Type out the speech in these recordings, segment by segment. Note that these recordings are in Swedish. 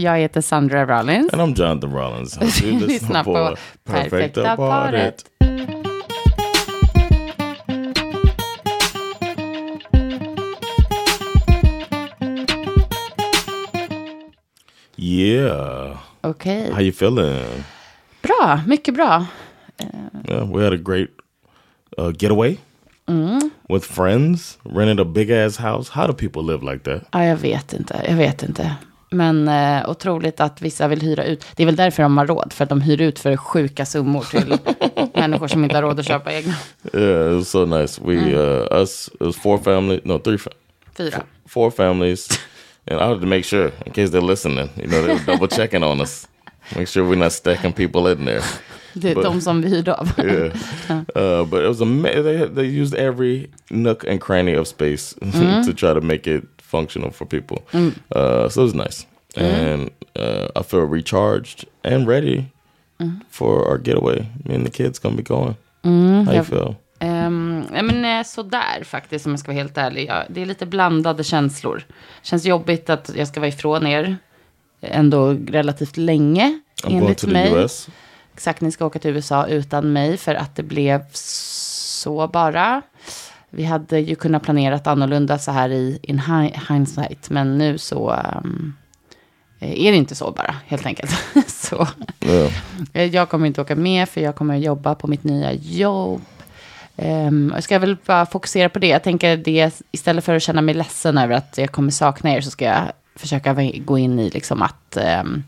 Jag heter Sandra Rollins. And I'm Jonathan Rollins. Du Lyssna lyssnar på på Perfekta Perfekta paret. paret. Yeah. Okej. How you feeling? Bra, mycket bra. Yeah, we had a great uh, getaway Mm. with friends. Rented a big ass house. How do people live like that? Ja, jag vet inte, jag vet inte. Men eh, otroligt att vissa vill hyra ut. Det är väl därför de har råd, för att de hyr ut för sjuka summor till människor som inte har råd att köpa egna. Yeah, it was so nice. We uh, us it was four family, no three, Fyra. four families, and I had to make sure in case they're listening. You know, they were double checking on us, make sure we're not stacking people in there. Det är But- de som vi hyrde av. Yeah, uh, but it was ama- They they used every nook and cranny of space to try to make it functional for people. Uh, so it was nice, and uh, I feel recharged and ready for our getaway. Me and the kids gonna be going. How you feel? Um, ja, men eh, sådär faktiskt, om jag ska vara helt ärlig. Ja, det är lite blandade känslor. Känns jobbigt att jag ska vara ifrån er ändå relativt länge, I'm going enligt mig. US. Exakt, ni ska åka till USA utan mig för att det blev så bara. Vi hade ju kunnat planerat annorlunda så här i in hi- hindsight, men nu så um, är det inte så bara, helt enkelt. så eh, jag kommer inte åka med för jag kommer jobba på mitt nya jobb. Um, jag ska väl bara fokusera på det. Jag tänker det, istället för att känna mig ledsen över att jag kommer sakna er så ska jag försöka gå in i liksom att ehm,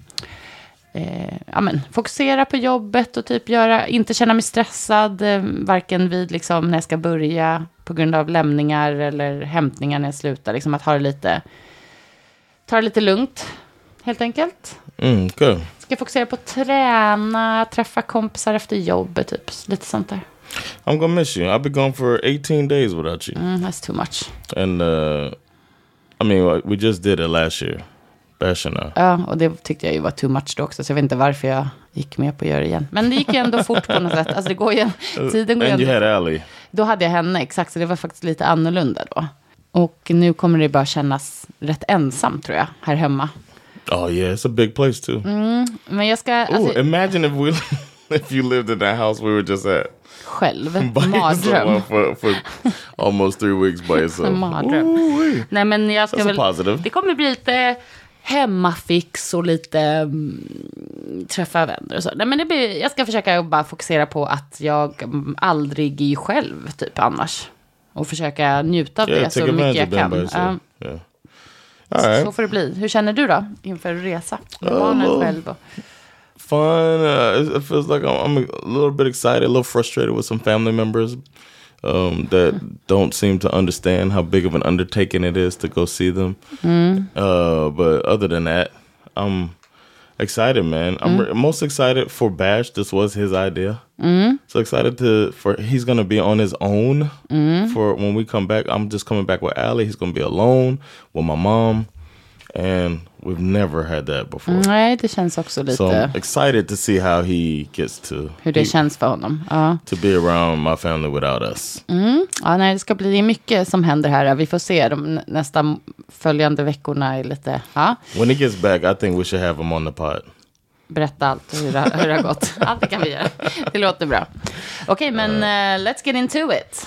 eh, ja, men, fokusera på jobbet och typ göra, inte känna mig stressad, eh, varken vid liksom när jag ska börja på grund av lämningar eller hämtningar när jag slutar. Liksom att ha det lite, ta det lite lugnt, helt enkelt. Mm, good. Ska fokusera på att träna, träffa kompisar efter jobbet, typ. Lite sånt där. I'm gonna miss you. I've been gone for 18 days without you. Mm, that's too much. And uh, I mean, we just did it last year. Bashing Ja, och det tyckte jag ju var too much då också, så jag vet inte varför jag gick med på att göra det igen. Men det gick ju ändå fort på något sätt. Alltså det går ju, tiden går ju And you ändå. had Allie. Då hade jag henne, exakt, så det var faktiskt lite annorlunda då. Och nu kommer det bara kännas rätt ensam, tror jag, här hemma. Oh yeah, it's a big place too. Men jag ska, Ooh, alltså, imagine if we if you lived in that house we were just at själv, by mardröm. for, for almost three weeks by yourself. Mardröm. Ooh-wee. Nej, men jag ska That's väl... positive. Det kommer bli lite hemmafix och lite mm, träffa vänner och så. Nej, men det blir, jag ska försöka bara fokusera på att jag mm, aldrig är själv, typ, annars. Och försöka njuta av Yeah, det så mycket jag kan. Yeah. Right. Så får det bli. Hur känner du då inför resa? Med barnen well, själv och... Fun. Uh, it feels like I'm, I'm a little bit excited, a little frustrated with some family members um, that don't seem to understand how big of an undertaking it is to go see them. Uh, but other than that, I'm excited, man. I'm re- most excited for Bash. This was his idea. So excited to for he's gonna be on his own for when we come back. I'm just coming back with Allie. He's gonna be alone with my mom, and we've never had that before. Nej, det känns också lite So I'm excited to see how he gets to hur det he- känns för honom. Ja. to be around my family without us. Ja, nej, det ska bli mycket som händer här. Vi får se. De nä- nästa följande veckorna är lite... Ja, When he gets back, I think we should have him on the pod. berätta allt hur det, hur det har gått. Allt det kan vi göra. Det låter bra. Okej, men eh, let's get into it.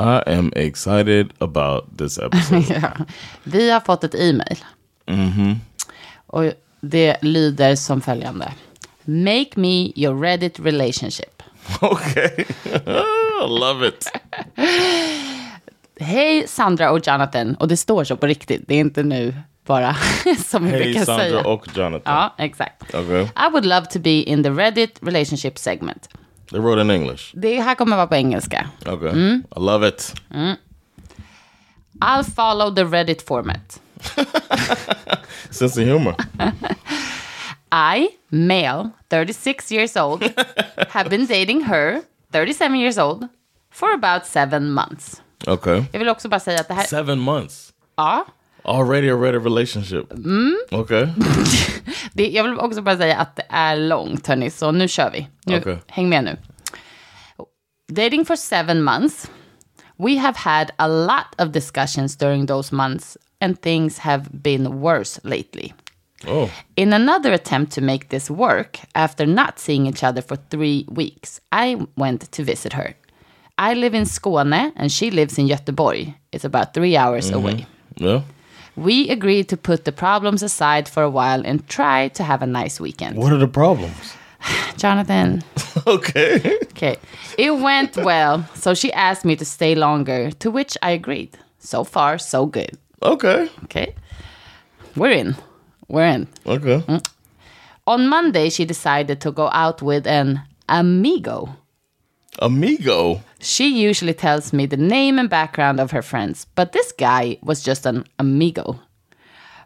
I am excited about this episode. Ja. Vi har fått ett e-mail. Och det lyder som följande. Make me your Reddit relationship. okay. I love it. Hej Sandra och Jonathan. Och det står så på riktigt. Det är inte nu bara som vi Hey brukar Sandra säga. och Jonathan. Ja, exakt. Okay. I would love to be in the Reddit relationship segment. They wrote in English. Det här kommer vara på engelska. Okay. I love it. I'll follow the Reddit format. Sense of humor. I, male, 36 years old, have been dating her, 37 years old, for about seven months. Okay. Jag vill också bara säga att det här... Seven months. Ja, Already a ready relationship. Mm. Okay. det, jag vill också bara säga att det är långt, hörni, så nu kör vi. Nu, Okej. Häng med nu. Dating for seven months. We have had a lot of discussions during those months and things have been worse lately. Oh. In another attempt to make this work, after not seeing each other for three weeks, I went to visit her. I live in Skåne and she lives in Göteborg. It's about three hours mm-hmm. away. Yeah. We agreed to put the problems aside for a while and try to have a nice weekend. What are the problems? Jonathan, okay. okay. It went well, so she asked me to stay longer, to which I agreed. So far, so good. Okay. Okay. We're in. We're in. Okay. Mm. On Monday, she decided to go out with an amigo. Amigo. She usually tells me the name and background of her friends, but this guy was just an amigo.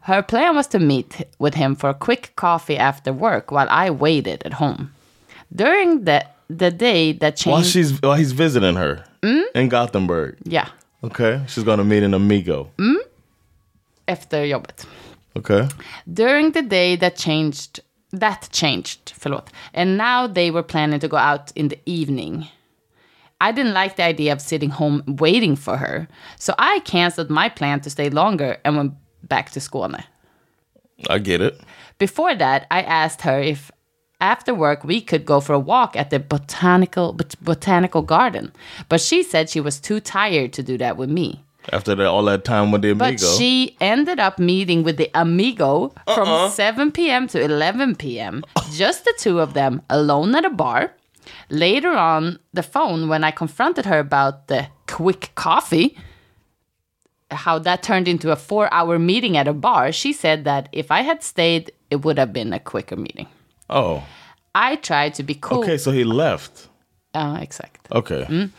Her plan was to meet with him for a quick coffee after work while I waited at home. During the the day that changed. While she's while he's visiting her hmm? in Gothenburg. yeah, Okay. She's gonna meet an amigo. Hmm? efter jobbet. Okay. During the day that changed, that changed, förlåt, and now they were planning to go out in the evening. I didn't like the idea of sitting home waiting for her, so I canceled my plan to stay longer and went back to Skåne. I get it. Before that, I asked her if after work we could go for a walk at the botanical bot- botanical garden, but she said she was too tired to do that with me. After that, all that time with the amigo. But she ended up meeting with the amigo from uh-uh. 7 p.m. to 11 p.m. Just the two of them alone at a bar. Later on the phone, when I confronted her about the quick coffee, how that turned into a four hour meeting at a bar, she said that if I had stayed, it would have been a quicker meeting. oh. I tried to be cool. Okay, so he left. Ja, exact. Okay. Mm.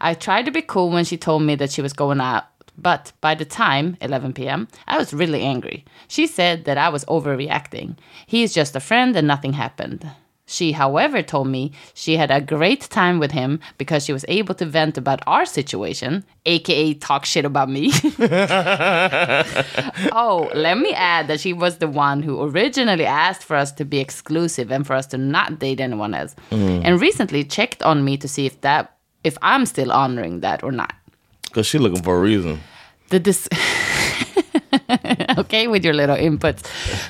I tried to be cool when she told me that she was going out, but by the time, 11 p.m., I was really angry. She said that I was overreacting. He is just a friend and nothing happened. She, however, told me she had a great time with him because she was able to vent about our situation, aka talk shit about me. oh, let me add that she was the one who originally asked for us to be exclusive and for us to not date anyone else. Mm. And recently checked on me to see if that if I'm still honoring that or not. Because she looking for a reason. The dis- okay with your little inputs.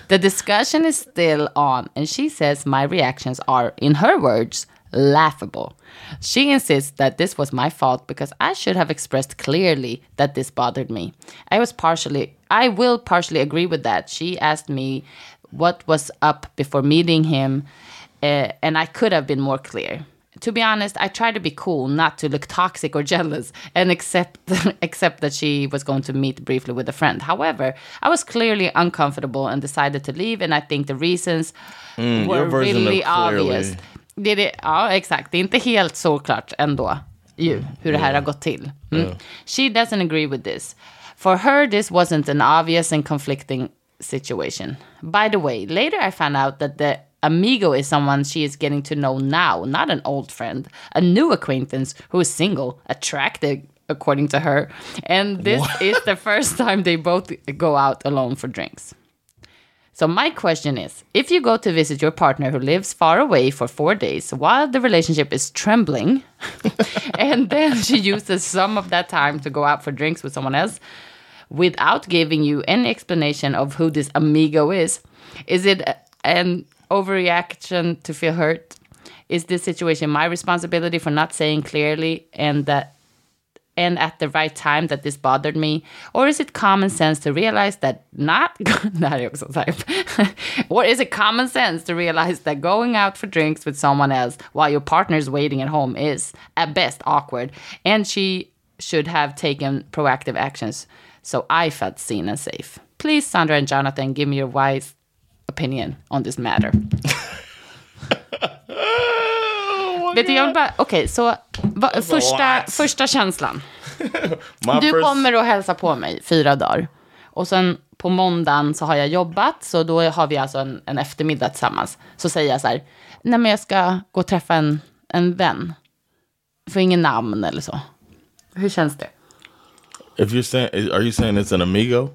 The discussion is still on, and she says my reactions are, in her words, laughable. She insists that this was my fault because I should have expressed clearly that this bothered me. I was partially, I will partially agree with that. She asked me what was up before meeting him, uh, and I could have been more clear. To be honest, I tried to be cool, not to look toxic or jealous, and accept accept that she was going to meet briefly with a friend. However, I was clearly uncomfortable and decided to leave, and I think the reasons your were really obvious. Det är det, ja, exakt. Det är inte helt såklart ändå ju, hur det här har gått till. Mm. She doesn't agree with this. For her, this wasn't an obvious and conflicting situation. By the way, later I found out that the amigo is someone she is getting to know now, not an old friend, a new acquaintance who is single, attractive, according to her. And this is the first time they both go out alone for drinks. So my question is, if you go to visit your partner who lives far away for 4 days while the relationship is trembling and then she uses some of that time to go out for drinks with someone else without giving you any explanation of who this amigo is, is it an overreaction to feel hurt? Is this situation my responsibility for not saying clearly and that and at the right time that this bothered me? Or is it common sense to realize that not, or is it common sense to realize that going out for drinks with someone else while your partner is waiting at home is at best awkward and she should have taken proactive actions so I felt seen and safe? Please, Sandra and Jonathan, give me your wise opinion on this matter. Vet du, jag vill bara, okej, så va, första, första känslan. Du kommer och hälsa på mig fyra dagar. Och sen på måndagen så har jag jobbat, så då har vi alltså en, en eftermiddag tillsammans. Så säger jag så här, nej men jag ska gå och träffa en, en vän. Får ingen namn eller så. Hur känns det? If you're saying, are you saying it's an amigo?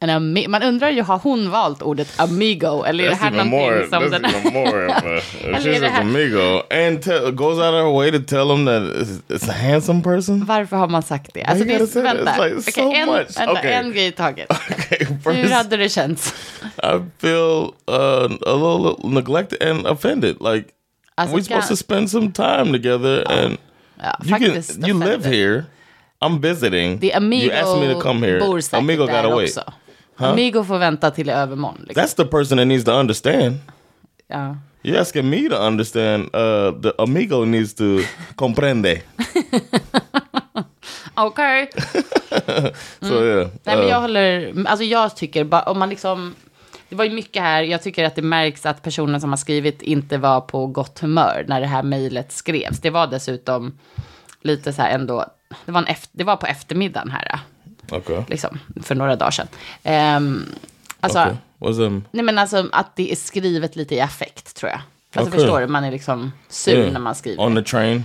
En ami- man undrar ju, har hon valt ordet amigo? Eller är det här någonting som den even more of a, she's an amigo and tell, goes out of her way to tell him that it's, a handsome person. Varför har man sagt det? Alltså, det är, vänta, like Okej, so en, much. vänta Okay. en grej i taget. Okay, Hur first hade det känts? I feel uh, a little neglected and offended. Like Alltså, we're supposed to spend some time together, and Ja, you can faktiskt you live offended. here. I'm visiting. The Amigo you asked me to come here. bor säkert Amigo där gotta wait. också. Amigo får vänta till övermorgon. Liksom. That's the person that needs to understand. Ja. You're asking me to understand. Uh, the amigo needs to comprende. Okej. So yeah. Nej, men uh, jag håller, alltså jag tycker om man liksom, det var ju mycket här, jag tycker att det märks att personen som har skrivit inte var på gott humör när det här mejlet skrevs. Det var dessutom lite så här ändå, det var, en det var på eftermiddagen här, okay. liksom, för några dagar sedan. Ehm, alltså, okay. What's um? nej men alltså att det är skrivet lite i affekt tror jag. Alltså Okej. förstår du, man är liksom sur yeah. när man skriver. on the train?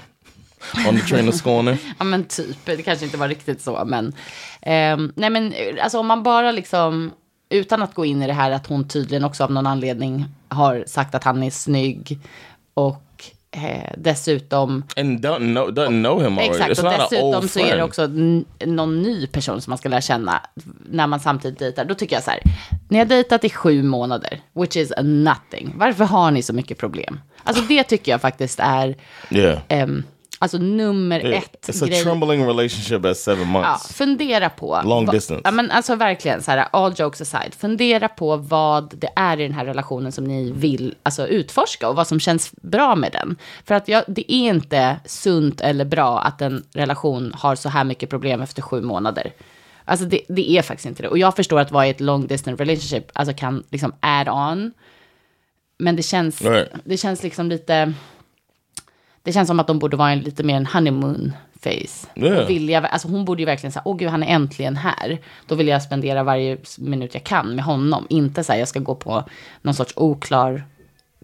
on the train to Skåne? Ja men typ, det kanske inte var riktigt så, men... ehm, nej men alltså om man bara liksom, utan att gå in i det här att hon tydligen också av någon anledning har sagt att han är snygg och eh, dessutom... And don't know doesn't know him already. Exakt, It's och dessutom så är det också någon ny person som man ska lära känna när man samtidigt dejtar. Då tycker jag så här, ni har dejtat i sju månader, which is nothing. Varför har ni så mycket problem? Alltså det tycker jag faktiskt är, Yeah. ehm, alltså nummer Yeah. ett It's a grej. trembling relationship at seven Ja, months. fundera på. Long vad- distance. Ja, men alltså verkligen, så här, all jokes aside. Fundera på vad det är i den här relationen som ni vill alltså, utforska och vad som känns bra med den. För att jag, det är inte sunt eller bra att en relation har så här mycket problem efter sju månader. Alltså det, det är faktiskt inte det. Och jag förstår att vara i ett long distance relationship alltså kan liksom add on. Men det känns, Right. det känns liksom lite... Det känns som att de borde vara en, lite mer en honeymoon face. Yeah. Vilja, alltså hon borde ju verkligen säga, åh gud han är äntligen här. Då vill jag spendera varje minut jag kan med honom. Inte så här, jag ska gå på någon sorts oklar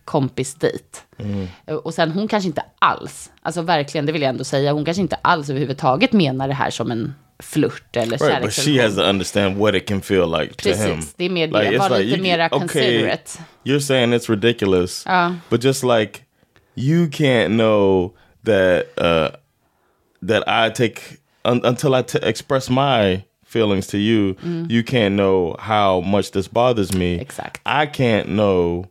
kompisdejt. Mm. Och sen hon kanske inte alls, alltså verkligen, det vill jag ändå säga, hon kanske inte alls överhuvudtaget menar det här som en flört eller Right, but she has to understand what it can feel like to Precis, him. det är mer det. it's Var lite you- mera okay, considerate. You're saying it's ridiculous, Ja. but just like you can't know that uh, that I take un, until I t- express my feelings to you. You can't know how much this bothers me. Exactly. I can't know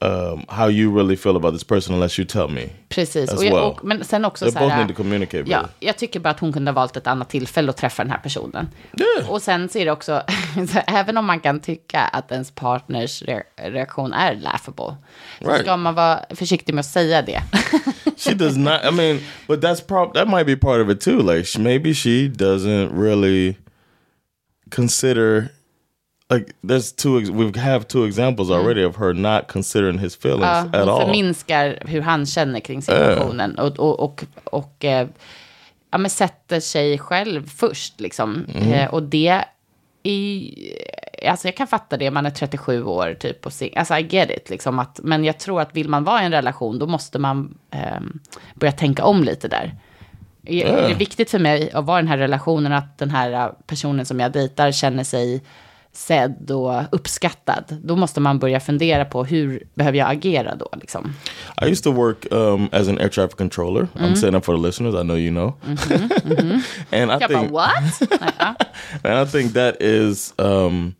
um, how you really feel about this person unless you tell me. Precis, och jag, well. och, men sen också They så här... need to communicate. Ja, jag tycker bara att hon kunde ha valt ett annat tillfälle att träffa den här personen. Yeah. Och sen så är det också, så även om man kan tycka att ens partners re- reaktion är laughable, så Right. ska man vara försiktig med att säga det. she does not. I mean, but that's prob that might be part of it too. Like maybe she doesn't really consider. Like there's two. We have two examples already of her not considering his feelings Ja, at all. förminskar hur han känner kring situationen och, och, och, och eh, ja, men sätter sig själv först. Liksom. Mm. Eh, och det är, alltså jag kan fatta det, man är 37 år typ och sing, alltså I get it, liksom att, men jag tror att vill man vara i en relation, då måste man ehm, börja tänka om lite där. Det är viktigt för mig att vara i den här relationen, att den här eh, personen som jag dejtar känner sig sedd och uppskattad. Då måste man börja fundera på hur behöver jag agera då, liksom. I used to work um, as an air traffic controller. Mm-hmm. I'm saying that for the listeners. I know you know. and I Jag bara, think what? Ja. and I think that is um,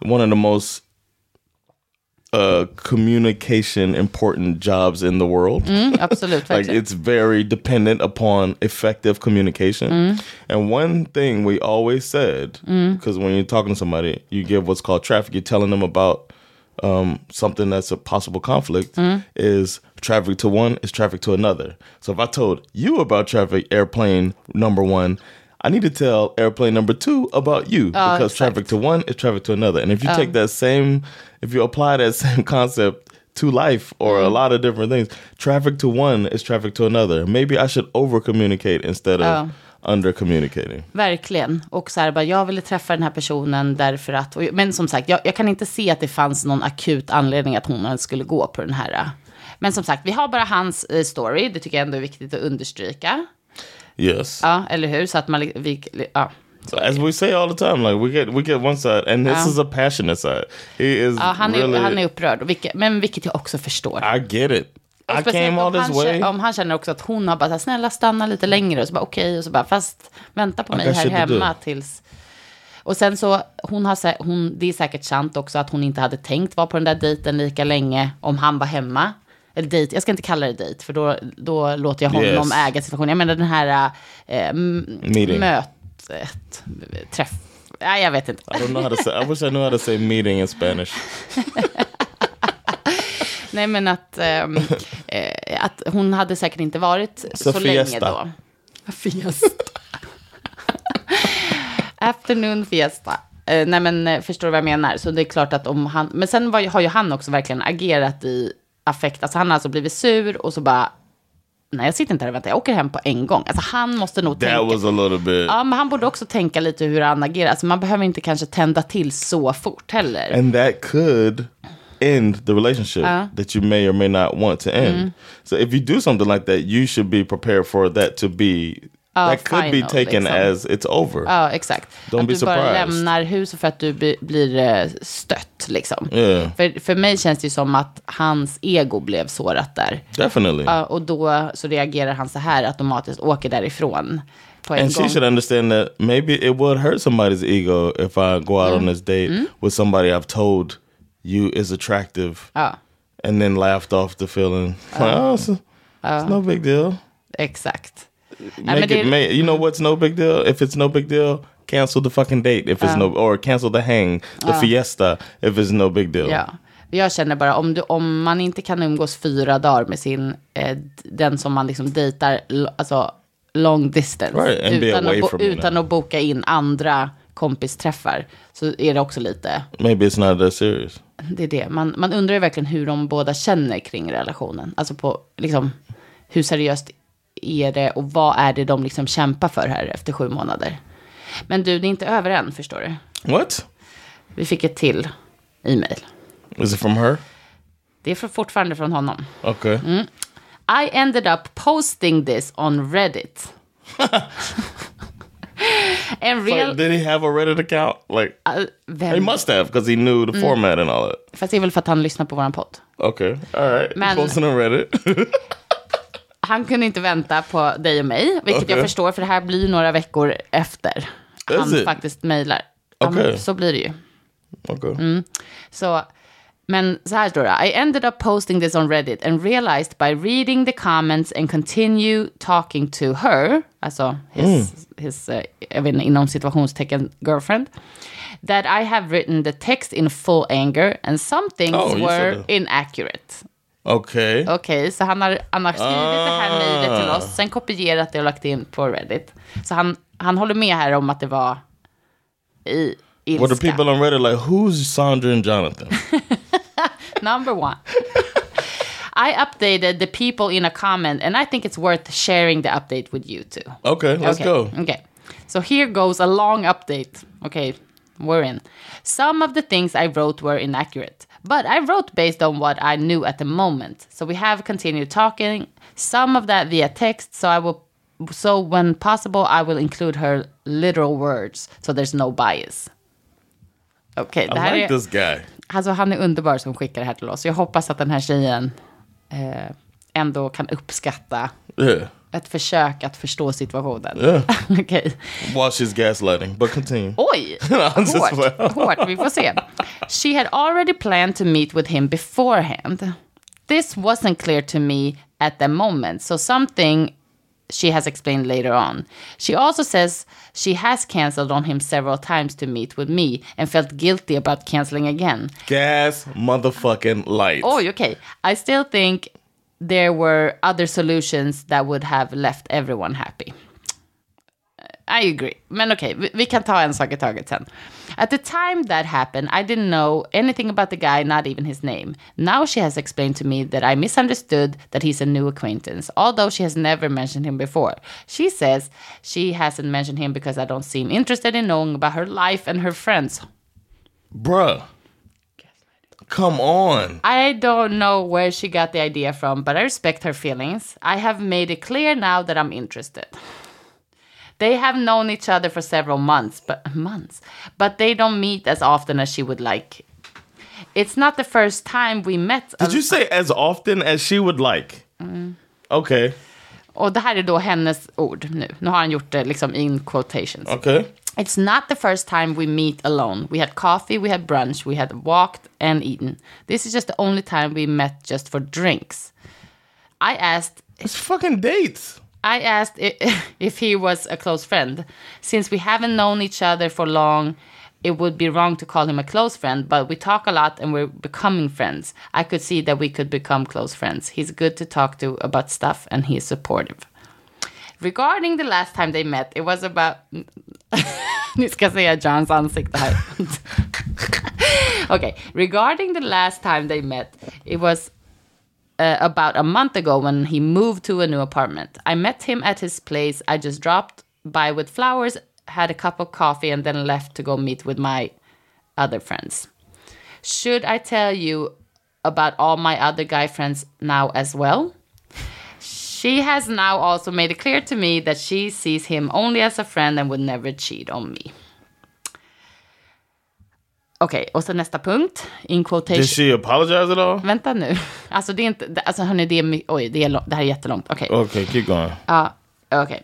one of the most uh, communication important jobs in the world. Mm, absolut, like it's very dependent upon effective communication. Mm. And one thing we always said, because when you're talking to somebody, you give what's called traffic. You're telling them about um, something that's a possible conflict. Mm. Is traffic to one is traffic to another. So if I told you about traffic airplane number one. I need to tell airplane number two about you because exact. traffic to one is traffic to another. And if you take that same, if you apply that same concept to life or a lot of different things, traffic to one is traffic to another. Maybe I should over communicate instead of Ja. under communicating. Verkligen. Och så här, bara, jag ville träffa den här personen därför att... Och, men som sagt, jag, jag kan inte se att det fanns någon akut anledning att hon skulle gå på den här. Men som sagt, vi har bara hans eh, story. Det tycker jag ändå är viktigt att understryka. Yes. Ja, eller hur? Så att man... Vi, ja. So as we say all the time, like we get we get one side, and this Ja. is a passionate side. He is Ja, han, är, really. han är upprörd, vilket, men vilket jag också förstår. I get it. I came all om this han, way. känner, om han känner också att hon har bara snälla stanna lite längre och så bara okej och så bara fast vänta på mig här hemma do. tills. Och sen så hon har hon, det är säkert sant också att hon inte hade tänkt vara på den där dejten lika länge om han var hemma. Eller dejt, jag ska inte kalla det dejt för då, då låter jag honom Yes. äga situationen. Jag menar den här Meeting. mötet, träff. Nej, jag vet inte. I don't know how to say. I wish I knew how to say meeting in Spanish. Nej, men att, ehm, eh, att hon hade säkert inte varit så, Så länge då. Fiesta. Afternoon fiesta. Eh, nej, men eh, förstår du vad jag menar? Så det är klart att om han... Men sen var, har ju han också verkligen agerat i affekt. Alltså han har alltså blivit sur och så bara... Nej, jag sitter inte här och väntar. Jag åker hem på en gång. Alltså han måste nog tänka... That was a little bit. Ja, men han borde också tänka lite hur han agerar. Alltså man behöver inte kanske tända till så fort heller. and that could end the relationship that you may or may not want to end. So if you do something like that, you should be prepared for that to be that could be final, taken liksom. as it's over. Ja, exakt. Don't att be du bara surprised. lämnar huset för att du bli- blir eh, stött, liksom. Yeah. För, för mig känns det som att hans ego blev sårat där. Definitely. Ja, och då så reagerar han så här automatiskt, åker därifrån på en and gång. she should understand that maybe it would hurt somebody's ego if I go out on this date with somebody I've told you is attractive Ja, and then laughed off the feeling. Like, oh, it's, it's no big deal. exakt. Make it, det- ma- you know what's no big deal? If it's no big deal, cancel the fucking date. If it's no, or cancel the hang, the fiesta. If it's no big deal. Ja. Jag känner bara, om, du, om man inte kan umgås fyra dagar med sin, eh, den som man liksom dejtar, alltså long distance, Right, utan, away att, bo, utan att boka in andra kompisträffar, så är det också lite, Maybe it's not that serious. det är det. Man, man undrar ju verkligen hur de båda känner kring relationen. Alltså på, liksom, hur seriöst är det och vad är det de liksom kämpar för här efter sju månader. Men du, det är inte över än, förstår du. What? Vi fick ett till e-mail. Is it from her? Det är fortfarande från honom. Okay. I ended up posting this on Reddit. and real... Like, did he have a Reddit account? Like, Uh, vem, he must have because he knew the format and all that. Fast det är väl för att han lyssnar på våran podd. Okay. All right. Man- Posting on Reddit. Han kunde inte vänta på dig och mig, vilket Okej. jag förstår, för det här blir några veckor efter han it? faktiskt mejlar. Ja, Okej. Så blir det ju. okay. Så, men så här står det. I ended up posting this on Reddit and realized by reading the comments and continue talking to her, alltså his, his uh, jag vet inte, inom situationstecken girlfriend, that I have written the text in full anger and some things Oh, were said inaccurate. Okay. Okej, så han har, han har skrivit det här mejlet till oss, sen kopierat det och lagt in på Reddit. Så han, han håller med här om att det var i ilska. Were the people on Reddit like, who's Sandra and Jonathan? Number one. I updated the people in a comment and I think it's worth sharing the update with you too. Okay, let's okay. go. Okay. So here goes a long update. Okay. we're in. Some of the things I wrote were inaccurate, but I wrote based on what I knew at the moment. So we have continued talking, some of that via text, so I will so when possible I will include her literal words so there's no bias. Okej, det I like är this guy. Alltså han är underbar som skickar det här till oss. Jag hoppas att den här tjejen eh, ändå kan uppskatta Yeah. Ett försök att förstå situationen. Yeah. Okej. While she's gaslighting. But continue. Oj, just hårt, hårt, vi får se. She had already planned to meet with him beforehand. This wasn't clear to me at the moment, so something she has explained later on. She also says she has cancelled on him several times to meet with me and felt guilty about cancelling again. Gas motherfucking lights. Oj, okay. I still think there were other solutions that would have left everyone happy. I agree. Men okej, vi, vi kan ta en sak i taget sen. At the time that happened, I didn't know anything about the guy, not even his name. Now she has explained to me that I misunderstood that he's a new acquaintance, although she has never mentioned him before. She says she hasn't mentioned him because I don't seem interested in knowing about her life and her friends. Bruh. Come on. I don't know where she got the idea from, but I respect her feelings. I have made it clear now that I'm interested. They have known each other for several months, but months, but they don't meet as often as she would like. It's not the first time we met. Did you say as often as she would like? Mm. Okay. Och det här är då hennes ord nu. Nu har han gjort det liksom in quotations. Okay. It's not the first time we meet alone. We had coffee, we had brunch, we had walked and eaten. This is just the only time we met just for drinks. I asked It's fucking dates. I asked if he was a close friend. Since we haven't known each other for long, it would be wrong to call him a close friend, but we talk a lot and we're becoming friends. I could see that we could become close friends. He's good to talk to about stuff and he is supportive. Regarding the last time they met, it was about... Ni ska se Johns ansikte här. okay, regarding the last time they met, it was uh, about a month ago when he moved to a new apartment. I met him at his place. I just dropped by with flowers, had a cup of coffee, and then left to go meet with my other friends. Should I tell you about all my other guy friends now as well? She has now also made it clear to me that she sees him only as a friend and would never cheat on me. Okej, och så nästa punkt. In quotation. Did she apologize at all? Vänta nu. Alltså det är inte, alltså hörni, det är, oj, det, är det här är jättelångt. Okej. Okay, keep going. Uh, okay.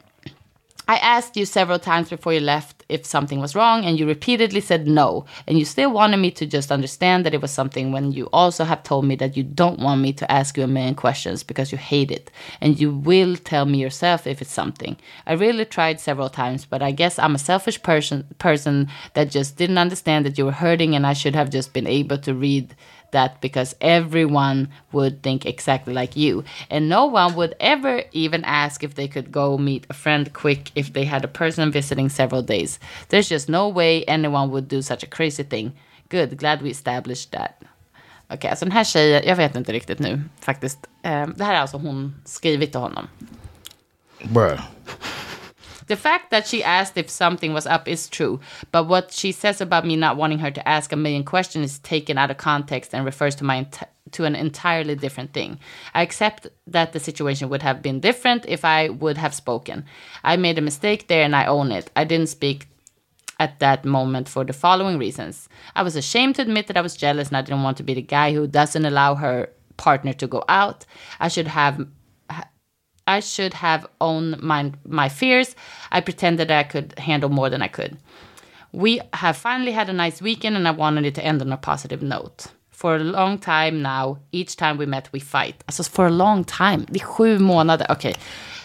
I asked you several times before you left if something was wrong, and you repeatedly said no. And you still wanted me to just understand that it was something when you also have told me that you don't want me to ask you a million questions because you hate it. And you will tell me yourself if it's something. I really tried several times, but I guess I'm a selfish person person that just didn't understand that you were hurting, and I should have just been able to read that because everyone would think exactly like you. And no one would ever even ask if they could go meet a friend quick if they had a person visiting several days. There's just no way anyone would do such a crazy thing. Good, glad we established that. Okej, alltså den här tjejen, jag vet inte riktigt nu faktiskt. Eh, det här är alltså hon skrivit till honom. Bruh. The fact that she asked if something was up is true, but what she says about me not wanting her to ask a million questions is taken out of context and refers to my to an entirely different thing. I accept that the situation would have been different if I would have spoken. I made a mistake there and I own it. I didn't speak at that moment for the following reasons. I was ashamed to admit that I was jealous and I didn't want to be the guy who doesn't allow her partner to go out. I should have I should have owned my my fears. I pretended I could handle more than I could. We have finally had a nice weekend and I wanted it to end on a positive note. For a long time now, each time we met we fight. Alltså for a long time. Det är sju månader. Okej.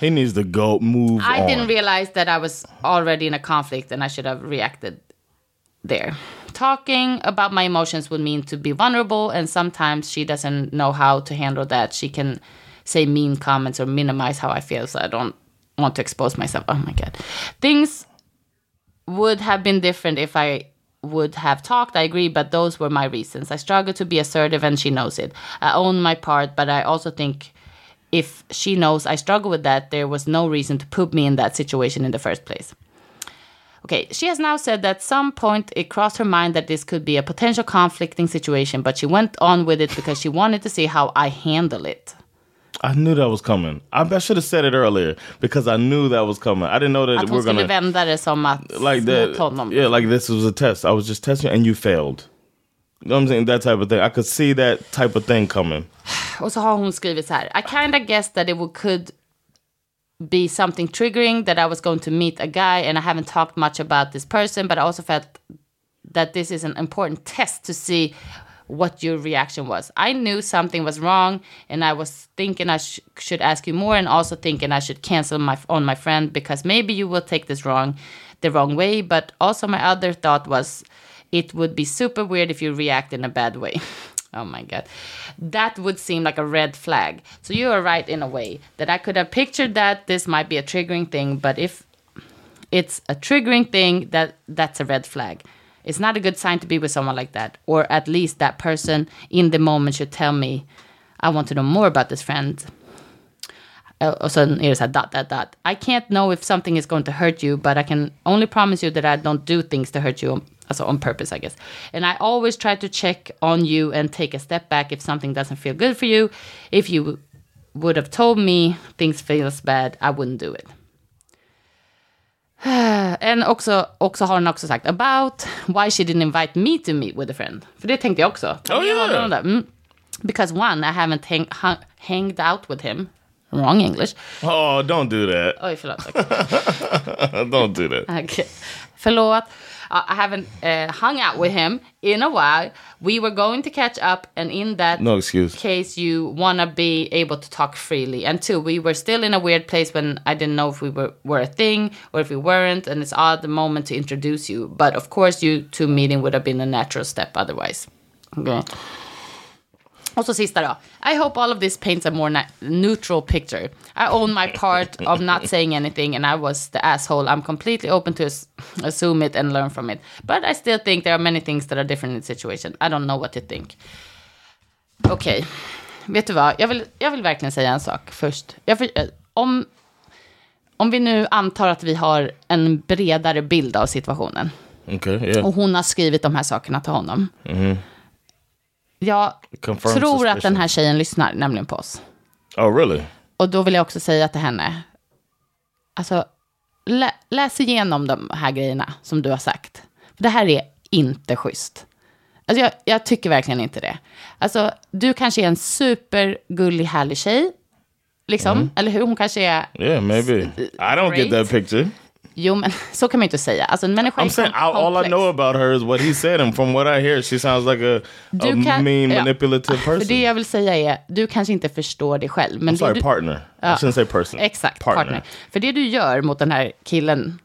He needs to go move I on. didn't realize that I was already in a conflict and I should have reacted there. Talking about my emotions would mean to be vulnerable, and sometimes she doesn't know how to handle that. She can say mean comments or minimize how I feel, so I don't want to expose myself. Oh my god. Things would have been different if I would have talked, I agree, but those were my reasons. I struggle to be assertive, and she knows it. I own my part, but I also think if she knows I struggle with that, there was no reason to put me in that situation in the first place. Okay, she has now said that some point it crossed her mind that this could be a potential conflicting situation, but she went on with it because she wanted to see how I handle it. I knew that was coming. I, I should have said it earlier because I knew that was coming. I didn't know that Att we hon were skulle gonna vända det som att like that. honom. Yeah, like this was a test. I was just testing, and you failed. You know what I'm saying? That type of thing. I could see that type of thing coming. Och så har hon skrivit så här. I kind of guessed that it would, could be something triggering that I was going to meet a guy and I haven't talked much about this person, but I also felt that this is an important test to see what your reaction was. I knew something was wrong and I was thinking I sh- should ask you more and also thinking I should cancel my on my friend because maybe you will take this wrong the wrong way, but also my other thought was it would be super weird if you react in a bad way. oh my god. That would seem like a red flag. So you are right in a way that I could have pictured that this might be a triggering thing, but if it's a triggering thing that that's a red flag. It's not a good sign to be with someone like that, or at least that person in the moment should tell me, I want to know more about this friend. Och sen är det dot, dot, dot. I can't know if something is going to hurt you, but I can only promise you that I don't do things to hurt you, on, on purpose, I guess. And I always try to check on you and take a step back if something doesn't feel good for you. If you would have told me things feels bad, I wouldn't do it. And också, också har hon också sagt about why she didn't invite me to meet with a friend. För det tänkte jag också. Oh, yeah. Mm. Because one, I haven't hang, hung, hanged out with him. Wrong English. Oh, don't do that. Oj, förlåt. Okay. don't do that. okay. Förlåt. Uh, I haven't uh, hung out with him in a while. We were going to catch up, and in that No excuse. case, you want to be able to talk freely. And two, we were still in a weird place when I didn't know if we were, were a thing or if we weren't, and it's odd the moment to introduce you. But of course, you two meeting would have been a natural step otherwise. Okay. Och så sista då. I hope all of this paints a more neutral picture. I own my part of not saying anything and I was the asshole. I'm completely open to as- assume it and learn from it. But I still think there are many things that are different in the situation. I don't know what to think. Okej, vet du vad? Jag vill, jag vill verkligen säga en sak först. För, eh, om, om vi nu antar att vi har en bredare bild av situationen Okay, yeah. och hon har skrivit de här sakerna till honom. Jag Confirmed tror att suspicion. den här tjejen lyssnar nämligen på oss. Oh, really? Och då vill jag också säga till henne, alltså lä, läs igenom de här grejerna som du har sagt. För det här är inte schysst. Alltså jag, jag tycker verkligen inte det. Alltså du kanske är en supergullig, härlig tjej. Liksom, eller hur? Hon kanske är... Yeah, maybe. I don't get Great. that picture. Jo, men så kan man ju inte säga. Alltså en människa är I'm saying kom- I, all I komplex. know about her is what he said, and from what I hear, she sounds like a, a kan- mean, ja. manipulative person. det jag vill säga är, du kanske inte förstår det själv. Men I'm sorry, du, partner. I shouldn't say person. Exakt, partner. För det du gör mot den här killen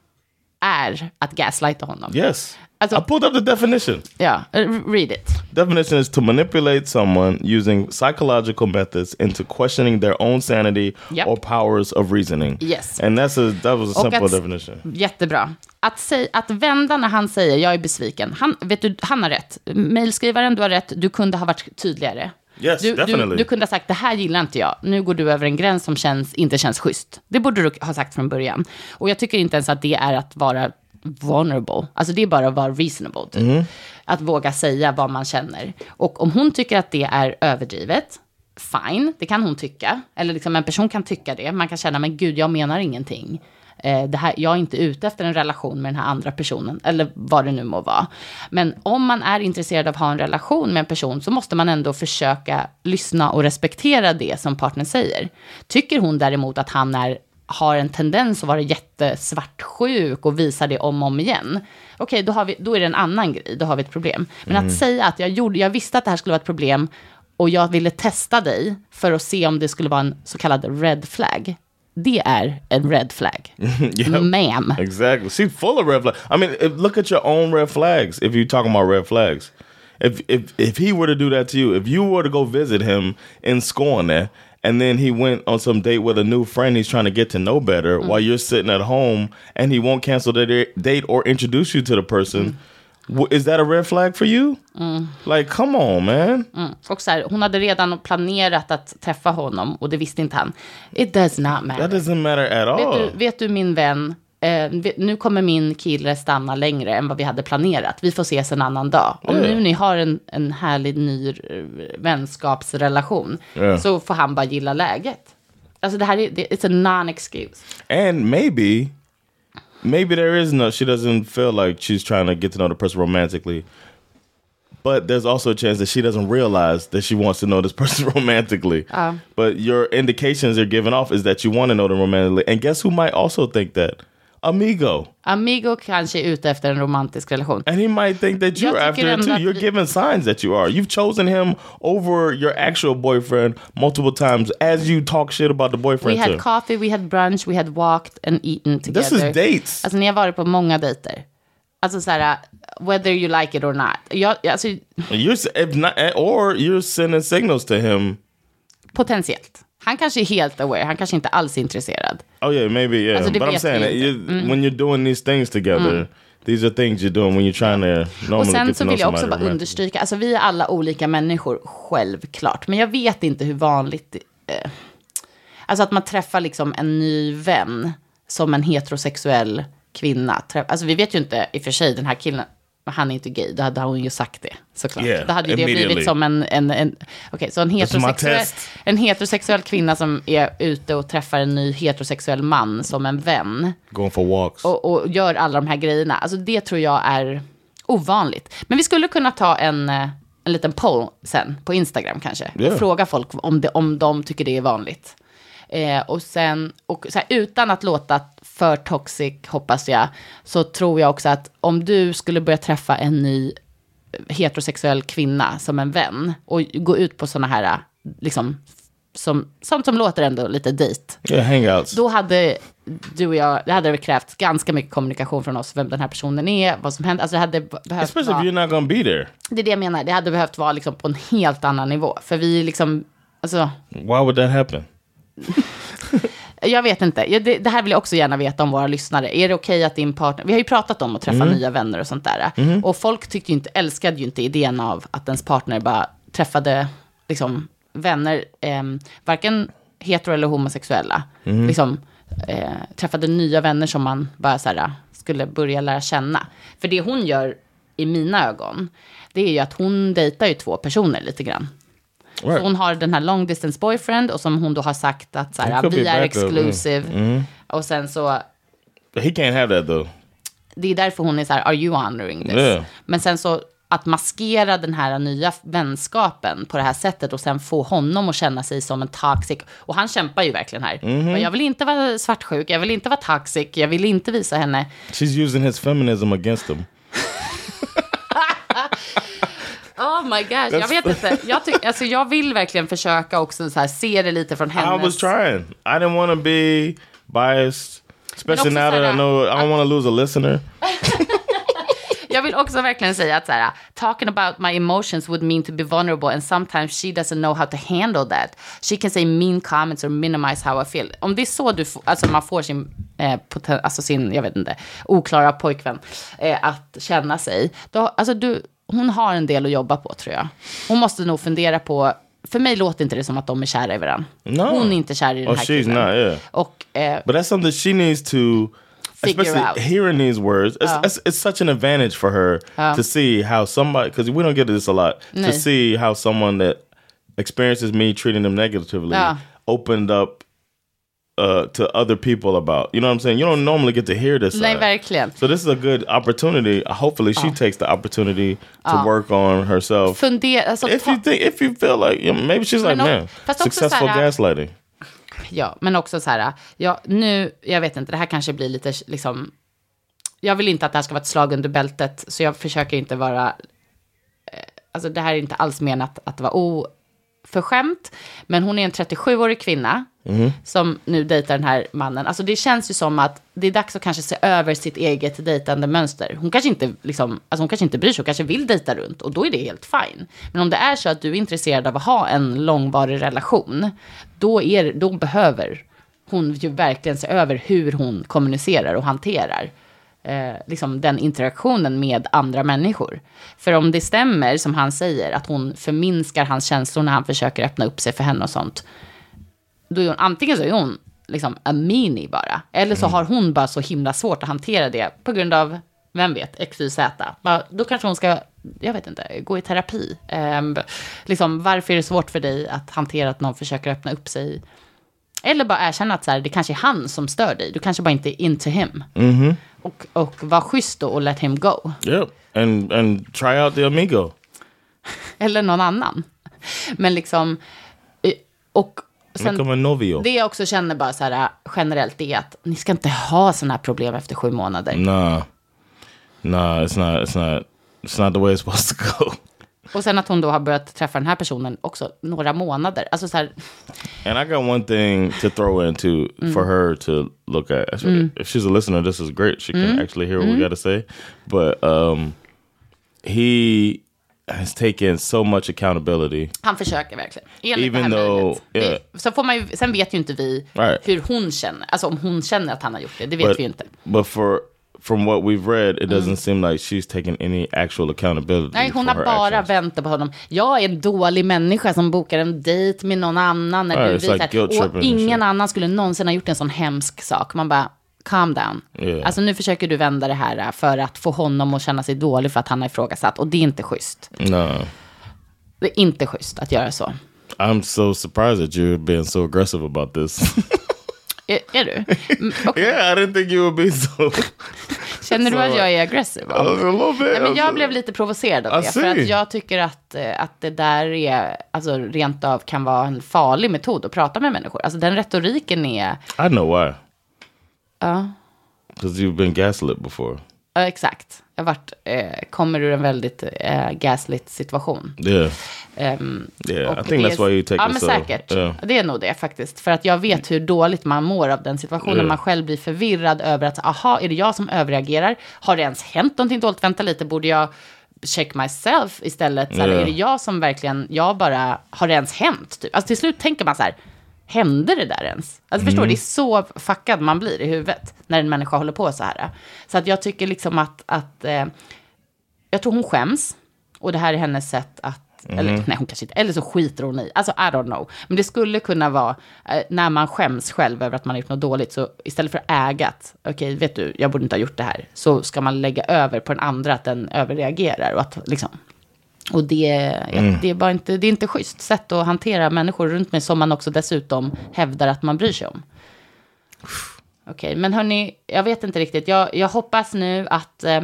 är att gaslighta honom. Yes. Alltså- I pulled up the definition. Eh, read it. Definition is to manipulate someone using psychological methods into questioning their own sanity Yep. or powers of reasoning. Yes. And that's a that was a simple att- definition. Jättebra. Att, säg, att vända när han säger jag är besviken. Han, vet du, han har rätt. Mailskrivaren, du har rätt. Du kunde ha varit tydligare. Yes, du, du, du kunde ha sagt det här gillar inte jag. Nu går du över en gräns som känns, inte känns schysst. Det borde du ha sagt från början. Och jag tycker inte ens att det är att vara vulnerable. Alltså det är bara att vara reasonable. Typ. Mm-hmm. Att våga säga vad man känner. Och om hon tycker att det är överdrivet, fine, det kan hon tycka. Eller liksom en person kan tycka det. Man kan känna, men gud, jag menar ingenting. Eh, det här, jag är inte ute efter en relation med den här andra personen, eller vad det nu må vara. Men om man är intresserad av att ha en relation med en person så måste man ändå försöka lyssna och respektera det som partnern säger. Tycker hon däremot att han är, har en tendens att vara jättesvartsjuk och visar det om och om igen, okej, då, har vi, då är det en annan grej, då har vi ett problem. Men att säga att jag, gjorde, jag visste att det här skulle vara ett problem och jag ville testa dig för att se om det skulle vara en så kallad red flag. Det är en red flag. Yep. Ma'am. Exactly. She's full of red flags. I mean, if, look at your own red flags. If you're talking about red flags, if if if he were to do that to you, if you were to go visit him in Skåne, and then he went on some date with a new friend he's trying to get to know better, while you're sitting at home, and he won't cancel the da- date or introduce you to the person, w- is that a red flag for you? Like, come on, man. Och så här, hon hade redan planerat att träffa honom och det visste inte han. It does not That matter. doesn't matter at all. Vet du, vet du min vän, eh, nu kommer min kille stanna längre än vad vi hade planerat. Vi får ses en annan dag. Om Ja. nu ni har en, en härlig ny eh, vänskapsrelation Ja. så får han bara gilla läget. Alltså det här är, det, it's a non-excuse. And maybe, maybe there is no. She doesn't feel like she's trying to get to know the person romantically. But there's also a chance that she doesn't realize that she wants to know this person romantically. but your indications are giving off is that you want to know them romantically. And guess who might also think that? Amigo. Amigo kanske är ute efter en romantisk relation. And he might think that you're after it too. You're vi- giving signs that you are. You've chosen him over your actual boyfriend multiple times as you talk shit about the We boyfriend had too. coffee, we had brunch, we had walked and eaten together. This is dates. Alltså ni har varit på många dejter. Alltså så här, whether you like it or not. Jag, alltså, You're not, or you're sending signals to him. potentiellt. Han kanske är helt aware, han kanske inte alls är intresserad. Oh yeah, maybe yeah. Alltså, but I'm saying you, when you're doing these things together, these are things you're doing when you're trying to Och sen så vill jag också bara understryka, alltså vi är alla olika människor, självklart. Men jag vet inte hur vanligt, eh, alltså att man träffar liksom en ny vän som en heterosexuell kvinna. Alltså vi vet ju inte, i och för sig, den här killen, han är inte gay, då hade hon ju sagt det, såklart. Yeah, då hade ju det blivit som en, en, en okej, så en heterosexuell, en heterosexuell kvinna som är ute och träffar en ny heterosexuell man som en vän Going for walks. och, och gör alla de här grejerna. Alltså det tror jag är ovanligt. Men vi skulle kunna ta en, eh, en liten poll sen på Instagram kanske. Ja. Och fråga folk om, det, om de tycker det är vanligt. Eh, och sen, och så här, utan att låta för toxic hoppas jag, så tror jag också att om du skulle börja träffa en ny heterosexuell kvinna som en vän och gå ut på sådana här, liksom, som, som, som låter ändå lite dejt. yeah, hangouts. Då hade du och jag, det hade krävt ganska mycket kommunikation från oss, vem den här personen är, vad som händer. Alltså det hade behövt Especially if vara, you're not gonna be there. det är det jag menar, det hade behövt vara liksom på en helt annan nivå. För vi liksom, alltså, Why would that happen? jag vet inte, Ja, det, det här vill jag också gärna veta om våra lyssnare. Är det okej att din partner, vi har ju pratat om att träffa nya vänner och sånt där. Och folk tyckte ju inte, älskade ju inte idén av att ens partner bara träffade liksom, vänner, eh, varken hetero eller homosexuella. Liksom, eh, träffade nya vänner som man bara så här, skulle börja lära känna. För det hon gör i mina ögon, det är ju att hon dejtar ju två personer lite grann. Så hon har den här long distance boyfriend och som hon då har sagt att så här, vi är mm. exclusive. Och sen så, But he can't have that though. det är därför hon är så här, are you honoring this? Yeah. Men sen så att maskera den här nya vänskapen på det här sättet och sen få honom att känna sig som en toxic. Och han kämpar ju verkligen här. Mhm. Jag vill inte vara svartsjuk, jag vill inte vara toxic, jag vill inte visa henne. She's using his feminism against him. Oh my gosh, jag vet inte. Jag, tyck, alltså, jag vill verkligen försöka också så här, se det lite från I hennes... was trying. I didn't want to be biased, especially now that I know I don't want to lose a listener. Jag vill också verkligen säga att så här, talking about my emotions would mean to be vulnerable and sometimes she doesn't know how to handle that. She can say mean comments or minimize how I feel. Om det är så du alltså man får sin, eh, alltså sin, jag vet inte, oklara pojkvän eh, att känna sig. Då, alltså du, hon har en del att jobba på tror jag. Hon måste nog fundera på, för mig låter inte det som att de är kära i varandra. No. Hon är inte kär i den Oh, här she's killen. not, yeah. Och eh, But that's something she needs to, especially out. hearing these words. It's, it's, it's such an advantage for her to see how somebody, because we don't get this a lot, Nej. to see how someone that experiences me treating them negatively Ja. opened up uh, to other people about. You know what I'm saying? You don't normally get to hear this. nej, side. verkligen. So this is a good opportunity. Hopefully, she takes the opportunity to work on herself. Fundera, alltså, if you think, if you feel like, you know, maybe she's like, Men o- man, successful här- gaslighting. Ja, men också så här, ja, nu, jag vet inte, det här kanske blir lite liksom, jag vill inte att det här ska vara ett slag under bältet, så jag försöker inte vara, eh, alltså det här är inte alls menat att vara oförskämt, men hon är en 37-årig kvinna som nu dejtar den här mannen. Alltså det känns ju som att det är dags att kanske se över sitt eget dejtande mönster. Hon kanske inte, liksom, alltså hon kanske inte bryr sig, hon kanske vill dejta runt och då är det helt fine. Men om det är så att du är intresserad av att ha en långvarig relation, då, är, då behöver hon ju verkligen se över hur hon kommunicerar och hanterar eh, liksom den interaktionen med andra människor. För om det stämmer, som han säger, att hon förminskar hans känslor när han försöker öppna upp sig för henne och sånt, då är hon, antingen så är hon liksom a mini bara. Eller så har hon bara så himla svårt att hantera det på grund av, vem vet, X, Y, Z. Bara, Då kanske hon ska, jag vet inte, gå i terapi. Ehm, liksom, varför är det svårt för dig att hantera att någon försöker öppna upp sig? Eller bara erkänna att så här, det kanske är han som stör dig. Du kanske bara inte är into him. Och, och var schysst då och let him go. Yep. And and try out the amigo. Eller någon annan. Men liksom, eh, och sen, det jag också känner bara så här generellt är att ni ska inte ha sådana här problem efter sju månader. Nah. Nah, it's not it's not it's not the way it's supposed to go. Och sen att hon då har börjat träffa den här personen också några månader. Alltså så här, And I got one thing to throw into for her to look at. If she's a listener, this is great. She can actually hear what we got to say. But um, he has taken so much accountability. han försöker verkligen. Enligt Even det här though- yeah. Det- Så får man ju, sen vet ju inte vi Right. hur hon känner. Alltså om hon känner att han har gjort det, det vet But, vi ju inte. but for from what we've read, it doesn't seem like she's taken any actual accountability. Nej, hon har bara actions. väntat på honom. Jag är en dålig människa som bokar en dejt med någon annan. När Ja, du like och ingen annan skulle någonsin ha gjort en sån hemsk sak. Man bara, calm down. Yeah. Alltså nu försöker du vända det här äh, för att få honom att känna sig dålig för att han har ifrågasatt. Och det är inte schysst. No. Det är inte schysst att göra så. I'm so surprised that you're being so aggressive about this. Är, är du? Okej. yeah, I didn't think you would be so. Känner du att jag är aggressiv? a little bit. Nej, men jag blev lite provocerad av det. För att jag tycker att, eh, att det där är, alltså rent av kan vara en farlig metod att prata med människor. Alltså den retoriken är, I know why. ja, Because you've been gaslit before. ja, exakt. Jag varit, eh, kommer ur en väldigt eh, gaslit situation. Yeah. Ehm, Yeah, I think det that's why you take Ja, men so. säkert. Yeah. Det är nog det faktiskt. För att jag vet hur dåligt man mår av den situationen. Yeah. Man själv blir förvirrad över att, aha, är det jag som överreagerar? Har det ens hänt någonting dåligt? Vänta lite, borde jag check myself istället? Så här. Är det jag som verkligen, jag bara, har det ens hänt? Typ. Alltså till slut tänker man så här, hände det där ens? Alltså förstår du, det är så fuckad man blir i huvudet när en människa håller på så här. Så att jag tycker liksom att, att eh, jag tror hon skäms. Och det här är hennes sätt att, eller nej hon kanske inte, eller så skiter hon i. Alltså I don't know. Men det skulle kunna vara, eh, när man skäms själv över att man har gjort något dåligt, så istället för att äga att, okej vet du, jag borde inte ha gjort det här, så ska man lägga över på den andra att den överreagerar. Och att liksom, och det, ja, det är bara inte, det är inte schysst sätt att hantera människor runt mig som man också dessutom hävdar att man bryr sig om. Okej, men hörni, jag vet inte riktigt. Jag, jag hoppas nu att eh,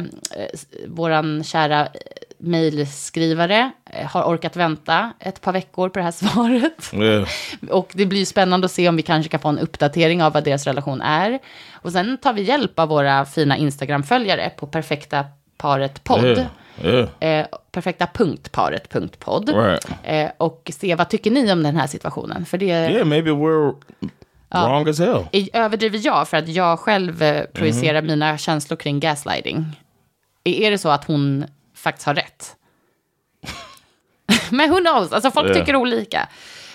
vår kära eh, mejlskrivare eh, har orkat vänta ett par veckor på det här svaret. Yeah. Och det blir spännande att se om vi kanske kan få en uppdatering av vad deras relation är. Och sen tar vi hjälp av våra fina Instagram-följare på perfekta paret podd. Yeah. Yeah. Eh, perfekta punkt paret punkt podd. Right. Eh, och se vad tycker ni om den här situationen. För det Yeah, maybe we're wrong as hell. överdriver jag för att jag själv eh, projicerar mina känslor kring gaslighting. Är, det så att hon faktiskt har rätt? men who knows, alltså folk Ja. tycker olika.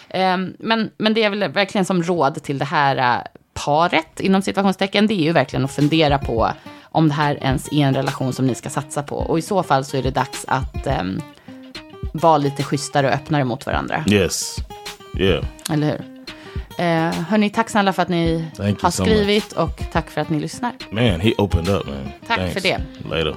Ehm, men, men det är väl verkligen som råd till det här eh, paret, inom situationstecken, det är ju verkligen att fundera på om det här ens är en relation som ni ska satsa på. Och i så fall så är det dags att ehm, vara lite schysstare och öppnare mot varandra. Yes. Yeah. Eller hur? Eh, hörni, tack snälla för att ni Thank har so skrivit och tack för att ni lyssnar. Man, he opened up, man. Tack Thanks. för det. Later.